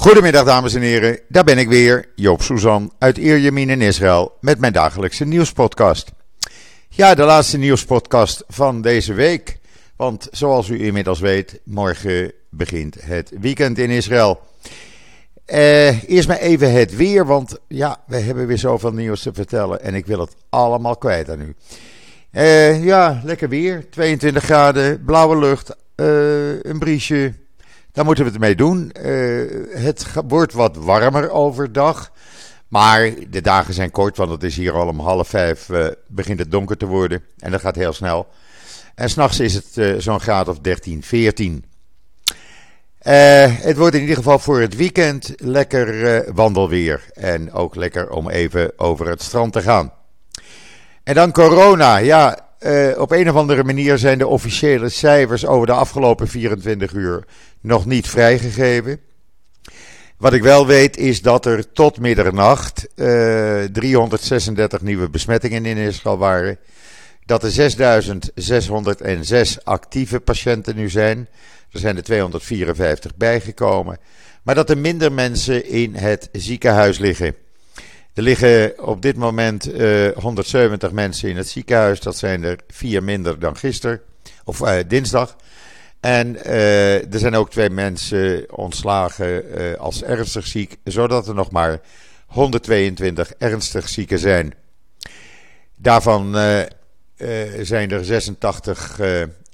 Goedemiddag dames en heren, daar ben ik weer, Joop Suzan uit Ierjemien in Israël met mijn dagelijkse nieuwspodcast. Ja, de laatste nieuwspodcast van deze week, want zoals u inmiddels weet, morgen begint het weekend in Israël. Uh, eerst maar even het weer, want ja, we hebben weer zoveel nieuws te vertellen en ik wil het allemaal kwijt aan u. Uh, ja, lekker weer, 22 graden, blauwe lucht, uh, een briesje, daar moeten we het mee doen. Uh, het wordt wat warmer overdag. Maar de dagen zijn kort, want het is hier al om half vijf uh, begint het donker te worden. En dat gaat heel snel. En s'nachts is het uh, zo'n graad of 13, 14. het wordt in ieder geval voor het weekend lekker wandelweer. En ook lekker om even over het strand te gaan. En dan corona. Ja, op een of andere manier zijn de officiële cijfers over de afgelopen 24 uur nog niet vrijgegeven. Wat ik wel weet is dat er tot middernacht uh, eh, 336 nieuwe besmettingen in Israël waren. Dat er 6606 actieve patiënten nu zijn. Er zijn er 254 bijgekomen. Maar dat er minder mensen in het ziekenhuis liggen. Er liggen op dit moment uh, eh, 170 mensen in het ziekenhuis. Dat zijn er vier minder dan gisteren, of uh, dinsdag. En uh, er zijn ook twee mensen ontslagen als ernstig ziek, zodat er nog maar 122 ernstig zieken zijn. Daarvan zijn er 86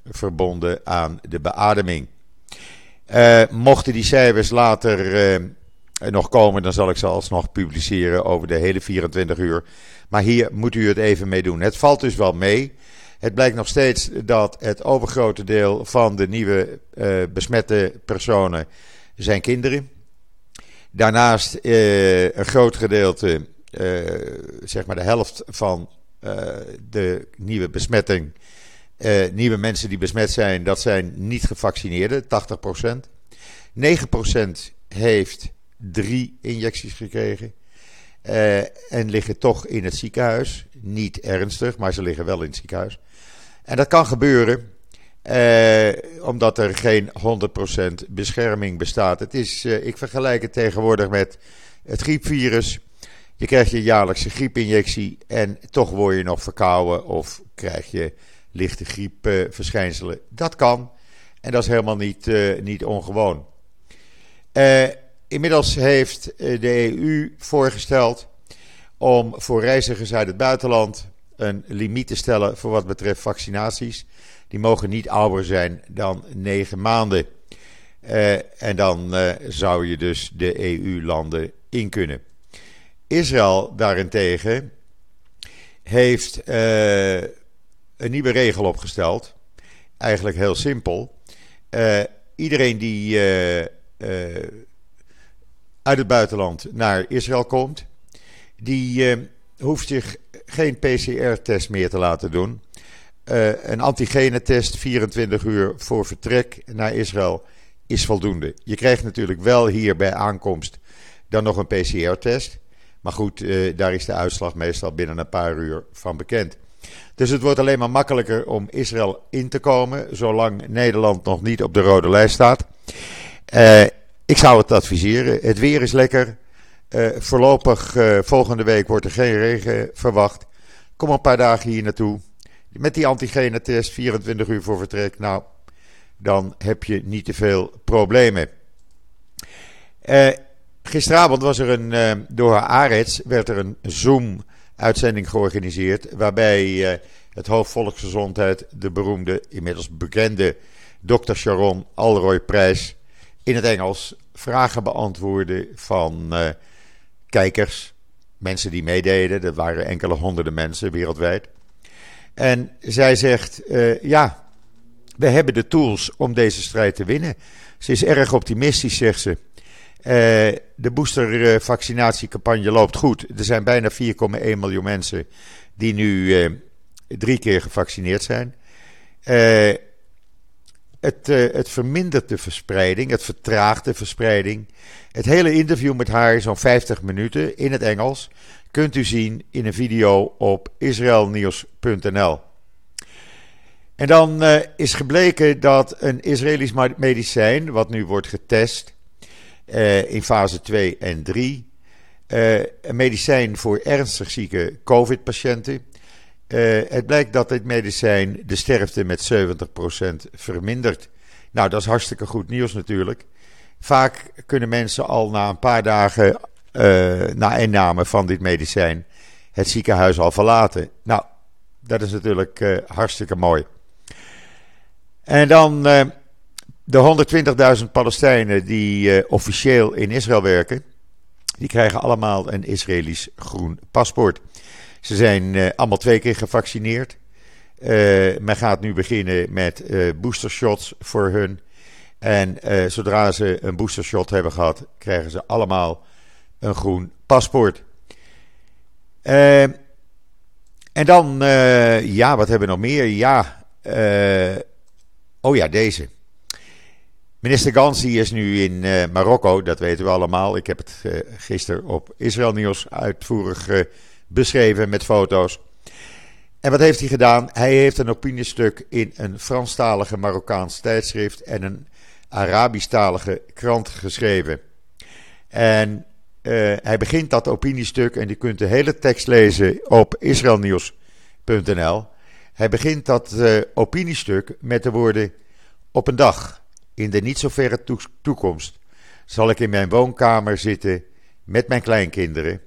verbonden aan de beademing. mochten die cijfers later nog komen, dan zal ik ze alsnog publiceren over de hele 24 uur. Maar hier moet u het even mee doen. Het valt dus wel mee. Het blijkt nog steeds dat het overgrote deel van de nieuwe uh, besmette personen zijn kinderen. Daarnaast uh, een groot gedeelte, uh, zeg maar de helft van de nieuwe besmetting, nieuwe mensen die besmet zijn, dat zijn niet gevaccineerden, 80%. 9% heeft drie injecties gekregen. En liggen toch in het ziekenhuis. Niet ernstig, maar ze liggen wel in het ziekenhuis. En dat kan gebeuren uh, omdat er geen 100% bescherming bestaat. Het is, uh, ik vergelijk het tegenwoordig met het griepvirus. Je krijgt je jaarlijkse griepinjectie en toch word je nog verkouden of krijg je lichte griepverschijnselen. Dat kan en dat is helemaal niet, niet ongewoon. Inmiddels heeft eh, de EU voorgesteld om voor reizigers uit het buitenland een limiet te stellen voor wat betreft vaccinaties. Die mogen niet ouder zijn dan negen maanden. Uh, en dan uh, zou je dus de EU-landen in kunnen. Israël daarentegen heeft uh, een nieuwe regel opgesteld. Eigenlijk heel simpel. iedereen die uit het buitenland naar Israël komt, die hoeft zich geen PCR-test meer te laten doen. Uh, een antigenetest 24 uur voor vertrek naar Israël is voldoende. Je krijgt natuurlijk wel hier bij aankomst dan nog een PCR-test. Maar goed, uh, daar is de uitslag meestal binnen een paar uur van bekend. Dus het wordt alleen maar makkelijker om Israël in te komen, zolang Nederland nog niet op de rode lijst staat. Uh, ik zou het adviseren. Het weer is lekker. Uh, voorlopig, uh, volgende week wordt er geen regen verwacht. Kom een paar dagen hier naartoe. Met die antigenetest, 24 uur voor vertrek. Nou, dan heb je niet te veel problemen. Uh, gisteravond was er een, door Arets werd er een Zoom-uitzending georganiseerd. Waarbij het hoofd volksgezondheid, de beroemde, inmiddels bekende Dr. Sharon Alroy Prijs in het Engels vragen beantwoorden van kijkers, mensen die meededen. Dat waren enkele honderden mensen wereldwijd. En zij zegt: uh, Ja, we hebben de tools om deze strijd te winnen. Ze is erg optimistisch, zegt ze. Uh, de boostervaccinatiecampagne loopt goed. Er zijn bijna 4,1 miljoen mensen die nu drie keer gevaccineerd zijn. Het, uh, het vermindert de verspreiding, het vertraagt de verspreiding. Het hele interview met haar, zo'n 50 minuten in het Engels, kunt u zien in een video op israelnieuws.nl. En dan uh, is gebleken dat een Israëlisch medicijn, wat nu wordt getest, in fase 2 en 3. een medicijn voor ernstig zieke COVID-patiënten. Het blijkt dat dit medicijn de sterfte met 70% vermindert. Nou, dat is hartstikke goed nieuws natuurlijk. Vaak kunnen mensen al na een paar dagen na inname van dit medicijn het ziekenhuis al verlaten. Nou, dat is natuurlijk uh, hartstikke mooi. En dan de 120.000 Palestijnen die officieel in Israël werken. Die krijgen allemaal een Israëlisch groen paspoort. Ze zijn allemaal twee keer gevaccineerd. men gaat nu beginnen met boostershots voor hun. En zodra ze een boostershot hebben gehad, krijgen ze allemaal een groen paspoort. Uh, en dan, ja, wat hebben we nog meer? Ja, oh ja, deze. Minister Gansi is nu in Marokko, dat weten we allemaal. Ik heb het gisteren op Israël Nieuws uitvoerig beschreven met foto's. En wat heeft hij gedaan? Hij heeft een opiniestuk in een Franstalige Marokkaans tijdschrift en een Arabisch-talige krant geschreven. En uh, hij begint dat opiniestuk en je kunt de hele tekst lezen op israelnieuws.nl. Hij begint dat uh, opiniestuk met de woorden: Op een dag, in de niet zo verre toekomst, zal ik in mijn woonkamer zitten met mijn kleinkinderen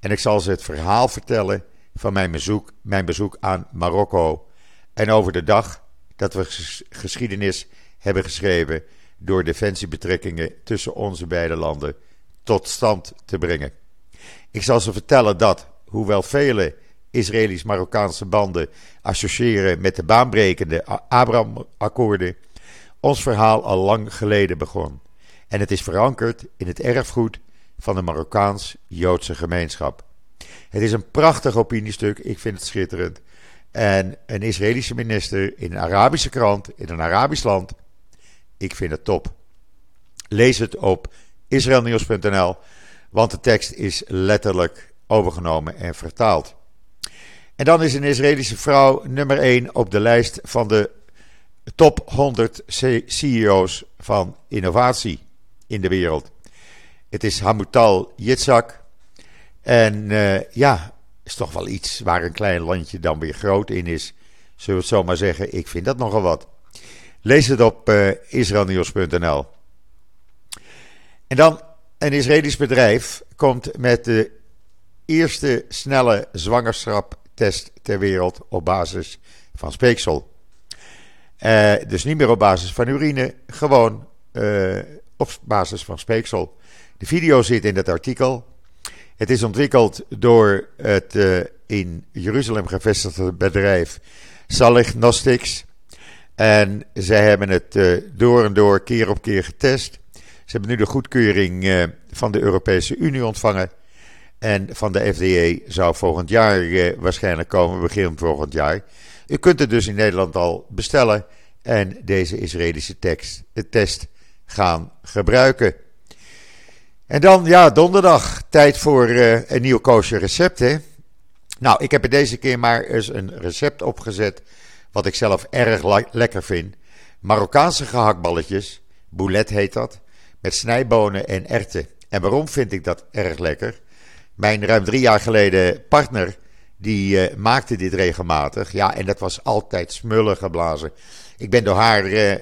en ik zal ze het verhaal vertellen van mijn bezoek, mijn bezoek aan Marokko en over de dag dat we geschiedenis hebben geschreven door defensiebetrekkingen tussen onze beide landen tot stand te brengen. Ik zal ze vertellen dat, hoewel vele Israëlisch-Marokkaanse banden associëren met de baanbrekende Abraham-akkoorden, ons verhaal al lang geleden begon. En het is verankerd in het erfgoed van de Marokkaans-Joodse gemeenschap. Het is een prachtig opiniestuk, ik vind het schitterend. En een Israëlische minister in een Arabische krant, in een Arabisch land, ik vind het top. Lees het op israelnieuws.nl, want de tekst is letterlijk overgenomen en vertaald. En dan is een Israëlische vrouw nummer 1 op de lijst van de top 100 CEO's van innovatie in de wereld. Het is Hamutal Yitzhak. En uh, ja, is toch wel iets waar een klein landje dan weer groot in is. Zullen we het zo maar zeggen. Ik vind dat nogal wat. Lees het op uh, israelnieuws.nl. En dan een Israëlisch bedrijf komt met de eerste snelle zwangerschaptest ter wereld op basis van speeksel. Uh, dus niet meer op basis van urine, gewoon op basis van speeksel. De video zit in het artikel. Het is ontwikkeld door het uh, in Jeruzalem gevestigde bedrijf Salig Gnostics. En zij hebben het door en door, keer op keer getest. Ze hebben nu de goedkeuring uh, van de Europese Unie ontvangen. En van de FDA zou volgend jaar waarschijnlijk komen, begin volgend jaar. U kunt het dus in Nederland al bestellen en deze Israëlische tekst, test gaan gebruiken. En dan, ja, donderdag, tijd voor uh, een nieuw koosje recept, hè? Nou, ik heb er deze keer maar eens een recept opgezet, wat ik zelf erg lekker vind. Marokkaanse gehaktballetjes, boulet heet dat met snijbonen en erten. En waarom vind ik dat erg lekker? Mijn ruim drie jaar geleden partner, die uh, maakte dit regelmatig. Ja, en dat was altijd smullen geblazen. Ik ben door haar uh,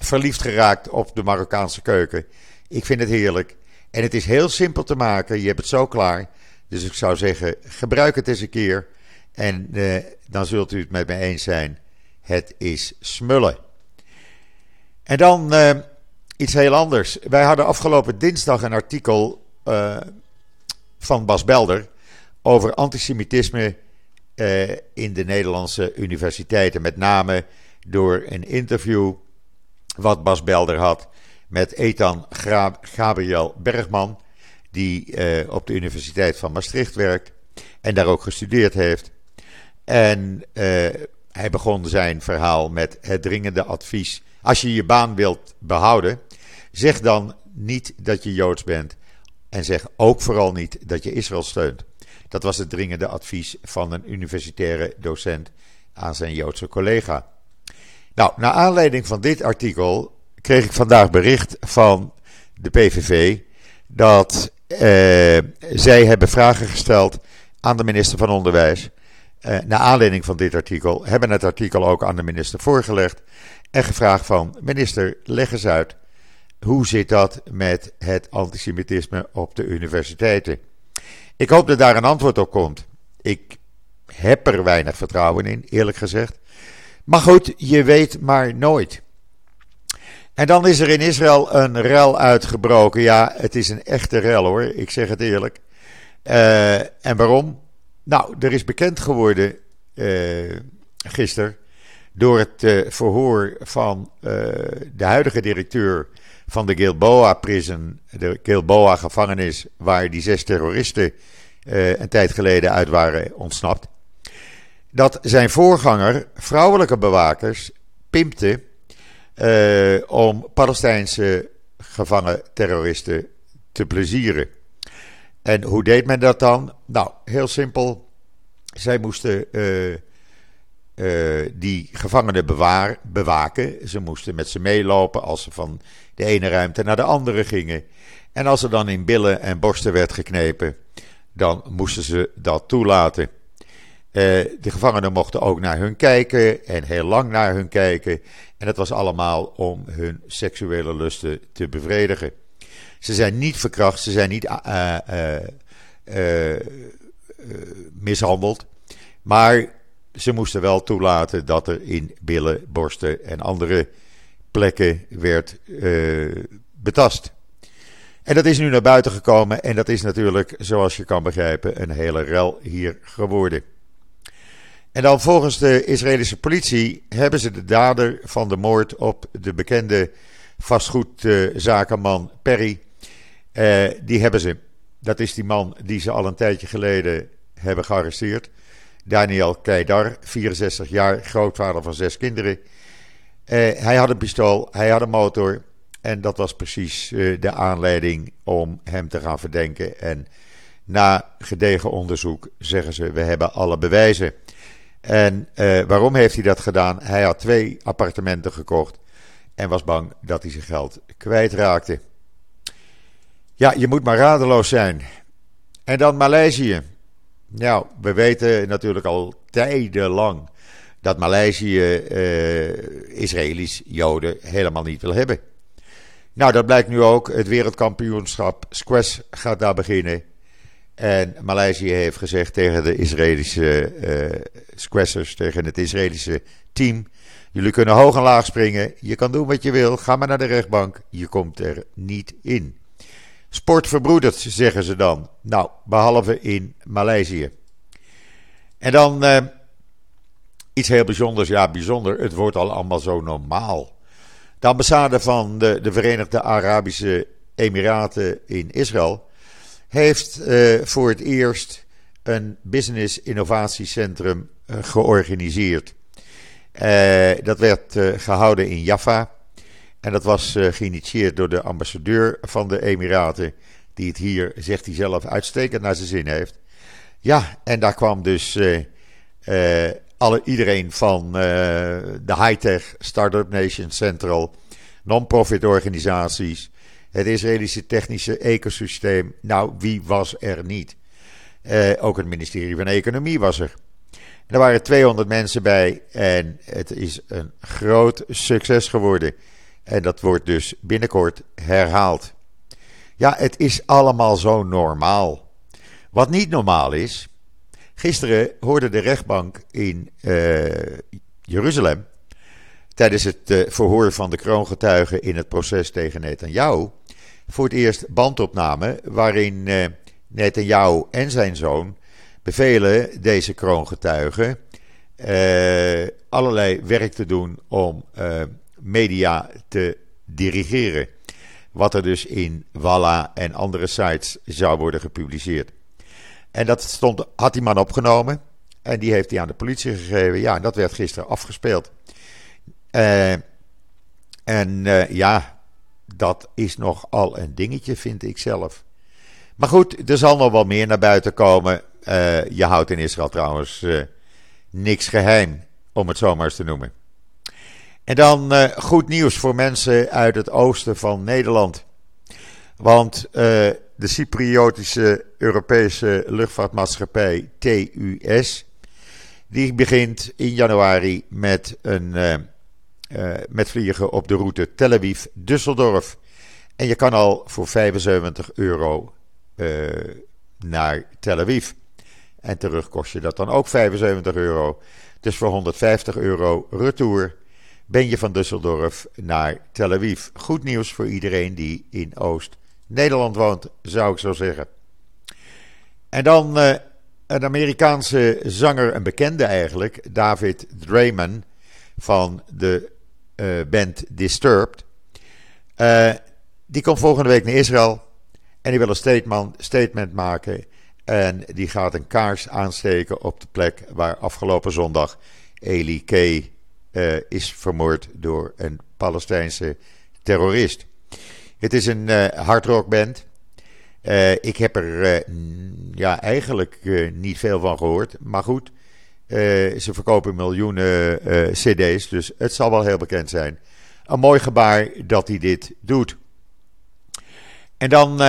verliefd geraakt op de Marokkaanse keuken. Ik vind het heerlijk. En het is heel simpel te maken. Je hebt het zo klaar. Dus ik zou zeggen, gebruik het eens een keer. En uh, dan zult u het met me eens zijn. Het is smullen. En dan Iets heel anders. Wij hadden afgelopen dinsdag een artikel uh, van Bas Belder over antisemitisme in de Nederlandse universiteiten. Met name door een interview wat Bas Belder had met Ethan Gabriel Bergman, die uh, op de Universiteit van Maastricht werkt en daar ook gestudeerd heeft. En hij begon zijn verhaal met het dringende advies. Als je je baan wilt behouden, Zeg dan niet dat je Joods bent. En zeg ook vooral niet dat je Israël steunt. Dat was het dringende advies van een universitaire docent aan zijn Joodse collega. Nou, naar aanleiding van dit artikel kreeg ik vandaag bericht van de PVV, dat zij hebben vragen gesteld aan de minister van Onderwijs. Uh, naar aanleiding van dit artikel hebben het artikel ook aan de minister voorgelegd en gevraagd van minister, leg eens uit, hoe zit dat met het antisemitisme op de universiteiten? Ik hoop dat daar een antwoord op komt. Ik heb er weinig vertrouwen in, eerlijk gezegd. Maar goed, je weet maar nooit. En dan is er in Israël een rel uitgebroken. Ja, het is een echte rel hoor, ik zeg het eerlijk. Uh, en waarom? Nou, er is bekend geworden uh, gisteren door het uh, verhoor van de huidige directeur van de Gilboa Prison, de Gilboa gevangenis, waar die zes terroristen een tijd geleden uit waren ontsnapt. Dat zijn voorganger vrouwelijke bewakers pimpte om Palestijnse gevangen terroristen te plezieren. En hoe deed men dat dan? Nou, heel simpel. Zij moesten uh, uh, die gevangenen bewaken. Ze moesten met ze meelopen als ze van de ene ruimte naar de andere gingen. En als er dan in billen en borsten werd geknepen, dan moesten ze dat toelaten. Uh, de gevangenen mochten ook naar hun kijken en heel lang naar hun kijken. En dat was allemaal om hun seksuele lusten te bevredigen. Ze zijn niet verkracht, ze zijn niet uh, uh, mishandeld. Maar ze moesten wel toelaten dat er in billen, borsten en andere plekken werd betast. En dat is nu naar buiten gekomen en dat is natuurlijk, zoals je kan begrijpen, een hele rel hier geworden. En dan volgens de Israëlische politie hebben ze de dader van de moord op de bekende vastgoedzakenman Perry uh, die hebben ze. Dat is die man die ze al een tijdje geleden hebben gearresteerd. Daniel Keidar, 64 jaar, grootvader van zes kinderen. Uh, hij had een pistool, hij had een motor. En dat was precies uh, de aanleiding om hem te gaan verdenken. En na gedegen onderzoek zeggen ze: we hebben alle bewijzen. En waarom heeft hij dat gedaan? Hij had twee appartementen gekocht en was bang dat hij zijn geld kwijtraakte. Ja, je moet maar radeloos zijn. En dan Maleisië. Nou, we weten natuurlijk al tijdenlang dat Maleisië uh, Israëli's, Joden helemaal niet wil hebben. Nou, dat blijkt nu ook. Het wereldkampioenschap squash gaat daar beginnen. En Maleisië heeft gezegd tegen de Israëlische uh, squashers, tegen het Israëlische team: Jullie kunnen hoog en laag springen. Je kan doen wat je wil. Ga maar naar de rechtbank. Je komt er niet in. Sport verbroedert, zeggen ze dan. Nou, behalve in Maleisië. En dan uh, iets heel bijzonders. Ja, bijzonder. Het wordt al allemaal zo normaal. De ambassade van de, de Verenigde Arabische Emiraten in Israël heeft uh, voor het eerst een business innovatiecentrum uh, georganiseerd. dat werd gehouden in Jaffa. En dat was geïnitieerd door de ambassadeur van de Emiraten, die het hier, zegt hij zelf, uitstekend naar zijn zin heeft. Ja, en daar kwam dus alle, iedereen van de high-tech Startup Nation Central, non-profit organisaties, het Israëlische technische ecosysteem. Nou, wie was er niet? ook het ministerie van Economie was er. er waren 200 mensen bij en het is een groot succes geworden. En dat wordt dus binnenkort herhaald. Ja, het is allemaal zo normaal. Wat niet normaal is. Gisteren hoorde de rechtbank in uh, Jeruzalem. tijdens het uh, verhoor van de kroongetuigen in het proces tegen Netanyahu. Voor het eerst bandopname. waarin uh, Netanyahu en zijn zoon bevelen deze kroongetuigen. allerlei werk te doen om media te dirigeren. Wat er dus in Walla en andere sites zou worden gepubliceerd. En dat stond, had die man opgenomen. En die heeft hij aan de politie gegeven. Ja, en dat werd gisteren afgespeeld. Uh, en ja, dat is nogal een dingetje, vind ik zelf. Maar goed, er zal nog wel meer naar buiten komen. Uh, je houdt in Israël trouwens niks geheim, om het zo maar eens te noemen. En dan uh, goed nieuws voor mensen uit het oosten van Nederland. Want de Cypriotische Europese luchtvaartmaatschappij TUS, die begint in januari met, een, met vliegen op de route Tel Aviv-Düsseldorf. En je kan al voor 75 euro naar Tel Aviv. En terug kost je dat dan ook 75 euro. Dus voor 150 euro retour ben je van Düsseldorf naar Tel Aviv. Goed nieuws voor iedereen die in Oost-Nederland woont, zou ik zo zeggen. En dan uh, een Amerikaanse zanger, een bekende eigenlijk, David Draymond van de uh, band Disturbed. Uh, die komt volgende week naar Israël en die wil een statement, statement maken en die gaat een kaars aansteken op de plek waar afgelopen zondag Eli K. Uh, is vermoord door een Palestijnse terrorist. Het is een uh, hardrockband. Uh, ik heb er ja, eigenlijk niet veel van gehoord. Maar goed, ze verkopen miljoenen CD's, dus het zal wel heel bekend zijn. Een mooi gebaar dat hij dit doet. En dan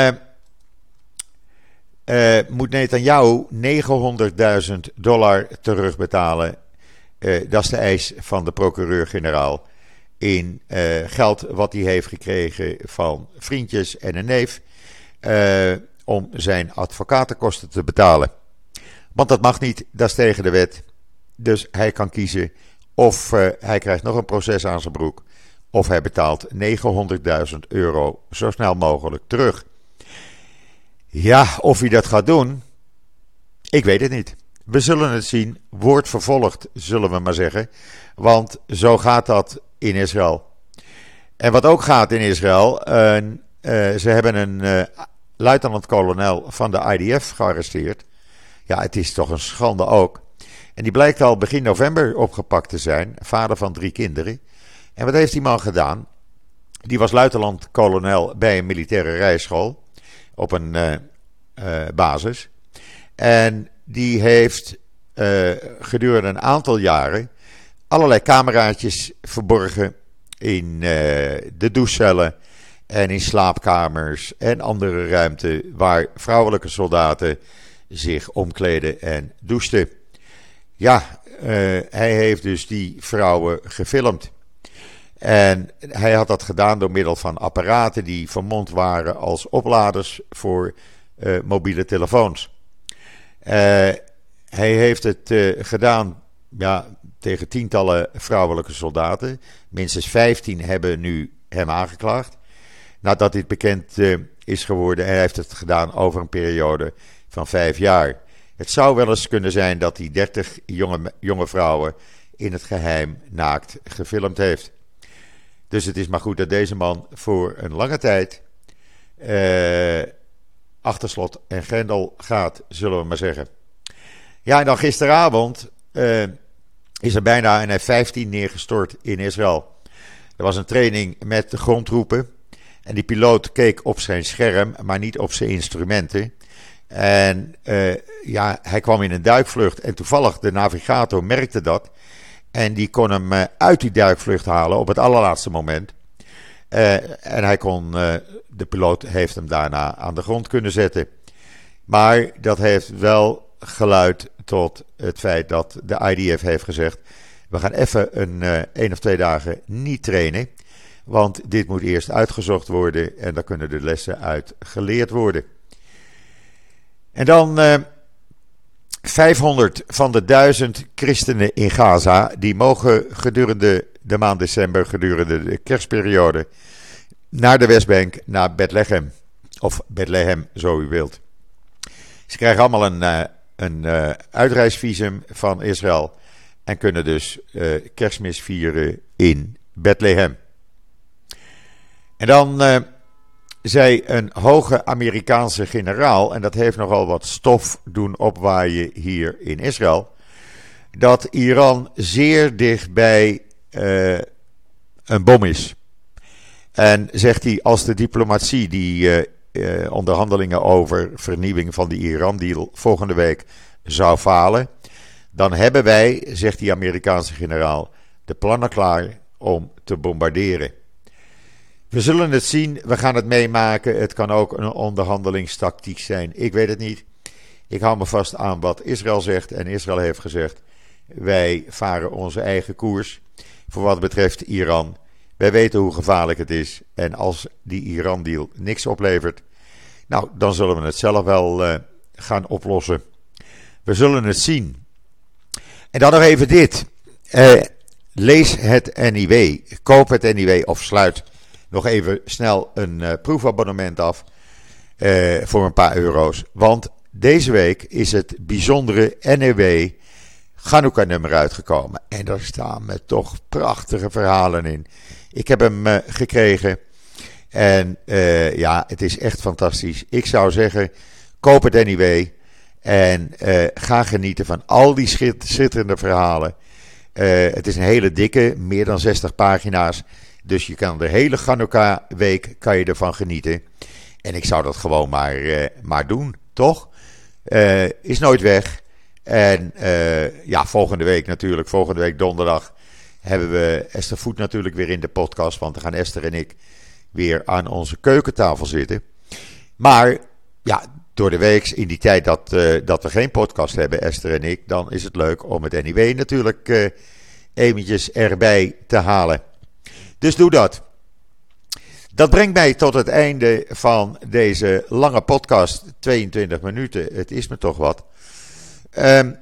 uh, moet Netanyahu 900.000 dollar terugbetalen. Dat is de eis van de procureur-generaal. In geld wat hij heeft gekregen van vriendjes en een neef. om zijn advocatenkosten te betalen. Want dat mag niet, dat is tegen de wet. Dus hij kan kiezen of hij krijgt nog een proces aan zijn broek. Of hij betaalt 900.000 euro zo snel mogelijk terug. Ja, of hij dat gaat doen, ik weet het niet. We zullen het zien. Wordt vervolgd, zullen we maar zeggen. Want zo gaat dat in Israël. En wat ook gaat in Israël, uh, ze hebben een uh, luitenant-kolonel van de IDF gearresteerd. Ja, het is toch een schande ook. En die blijkt al begin november opgepakt te zijn, vader van drie kinderen. En wat heeft die man gedaan? Die was luitenant-kolonel bij een militaire rijschool op een uh, uh, basis. En die heeft uh, gedurende een aantal jaren allerlei cameraatjes verborgen in de douchecellen en in slaapkamers en andere ruimten waar vrouwelijke soldaten zich omkleden en douchten. Ja, hij heeft dus die vrouwen gefilmd. En hij had dat gedaan door middel van apparaten die vermond waren als opladers voor uh, mobiele telefoons. Uh, hij heeft het gedaan ja, tegen tientallen vrouwelijke soldaten. Minstens 15 hebben nu hem aangeklaagd. Nadat dit bekend is geworden, hij heeft het gedaan over een periode van vijf jaar. Het zou wel eens kunnen zijn dat hij 30 jonge, jonge vrouwen in het geheim naakt gefilmd heeft. Dus het is maar goed dat deze man voor een lange tijd uh, achter slot en grendel gaat, zullen we maar zeggen. Ja, en dan gisteravond uh, is er bijna een F-15 neergestort in Israël. Er was een training met de grondtroepen. En die piloot keek op zijn scherm, maar niet op zijn instrumenten. En uh, ja, hij kwam in een duikvlucht. En toevallig de navigator merkte dat. En die kon hem uh, uit die duikvlucht halen op het allerlaatste moment. Uh, en hij kon, de piloot heeft hem daarna aan de grond kunnen zetten. Maar dat heeft wel geluid tot het feit dat de IDF heeft gezegd: we gaan even een één of twee dagen niet trainen. Want dit moet eerst uitgezocht worden en daar kunnen de lessen uit geleerd worden. En dan 500 van de 1000 christenen in Gaza, die mogen gedurende de maand december, gedurende de kerstperiode, naar de Westbank, naar Bethlehem. Of Bethlehem, zo u wilt. Ze krijgen allemaal een, uh, een uh, uitreisvisum van Israël en kunnen dus kerstmis vieren in Bethlehem. En dan zei een hoge Amerikaanse generaal, en dat heeft nogal wat stof doen opwaaien hier in Israël, dat Iran zeer dichtbij uh, een bom is. En zegt hij, als de diplomatie die uh, uh, onderhandelingen over vernieuwing van de Iran-deal volgende week zou falen, dan hebben wij, zegt die Amerikaanse generaal, de plannen klaar om te bombarderen. We zullen het zien, we gaan het meemaken. Het kan ook een onderhandelingstactiek zijn. Ik weet het niet. Ik hou me vast aan wat Israël zegt. En Israël heeft gezegd: wij varen onze eigen koers. Voor wat betreft Iran. Wij weten hoe gevaarlijk het is. En als die Iran-deal niks oplevert, nou, dan zullen we het zelf wel uh, gaan oplossen. We zullen het zien. En dan nog even dit. Uh, lees het NIW. Koop het NIW of sluit nog even snel een uh, proefabonnement af. voor een paar euro's. Want deze week is het bijzondere NEW Hanukkah-nummer uitgekomen. En daar staan me toch prachtige verhalen in. Ik heb hem uh, gekregen. En ja, het is echt fantastisch. Ik zou zeggen, koop het anyway. En ga genieten van al die schitterende verhalen. het is een hele dikke, meer dan 60 pagina's. Dus je kan de hele Hanukkah-week kan je ervan genieten. En ik zou dat gewoon maar, maar doen, toch? is nooit weg. En uh, ja, volgende week natuurlijk, volgende week donderdag, hebben we Esther Voet natuurlijk weer in de podcast. Want dan gaan Esther en ik weer aan onze keukentafel zitten. Maar ja, door de week, in die tijd dat, dat we geen podcast hebben, Esther en ik, dan is het leuk om het NIW natuurlijk eventjes erbij te halen. Dus doe dat. Dat brengt mij tot het einde van deze lange podcast. 22 minuten, het is me toch wat. Um,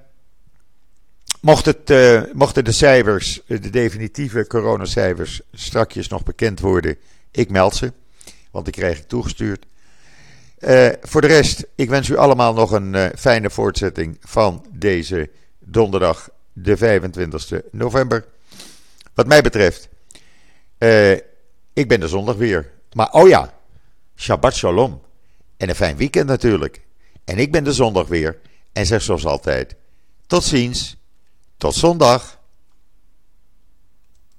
mocht het, uh, mochten de cijfers, de definitieve coronacijfers, strakjes nog bekend worden, ik meld ze, want die krijg ik toegestuurd. Uh, voor de rest, ik wens u allemaal nog een uh, fijne voortzetting van deze donderdag, de 25 november. Wat mij betreft, ik ben de zondag weer. Maar oh ja, Shabbat Shalom. En een fijn weekend natuurlijk. En ik ben de zondag weer. En zeg zoals altijd: tot ziens, tot zondag.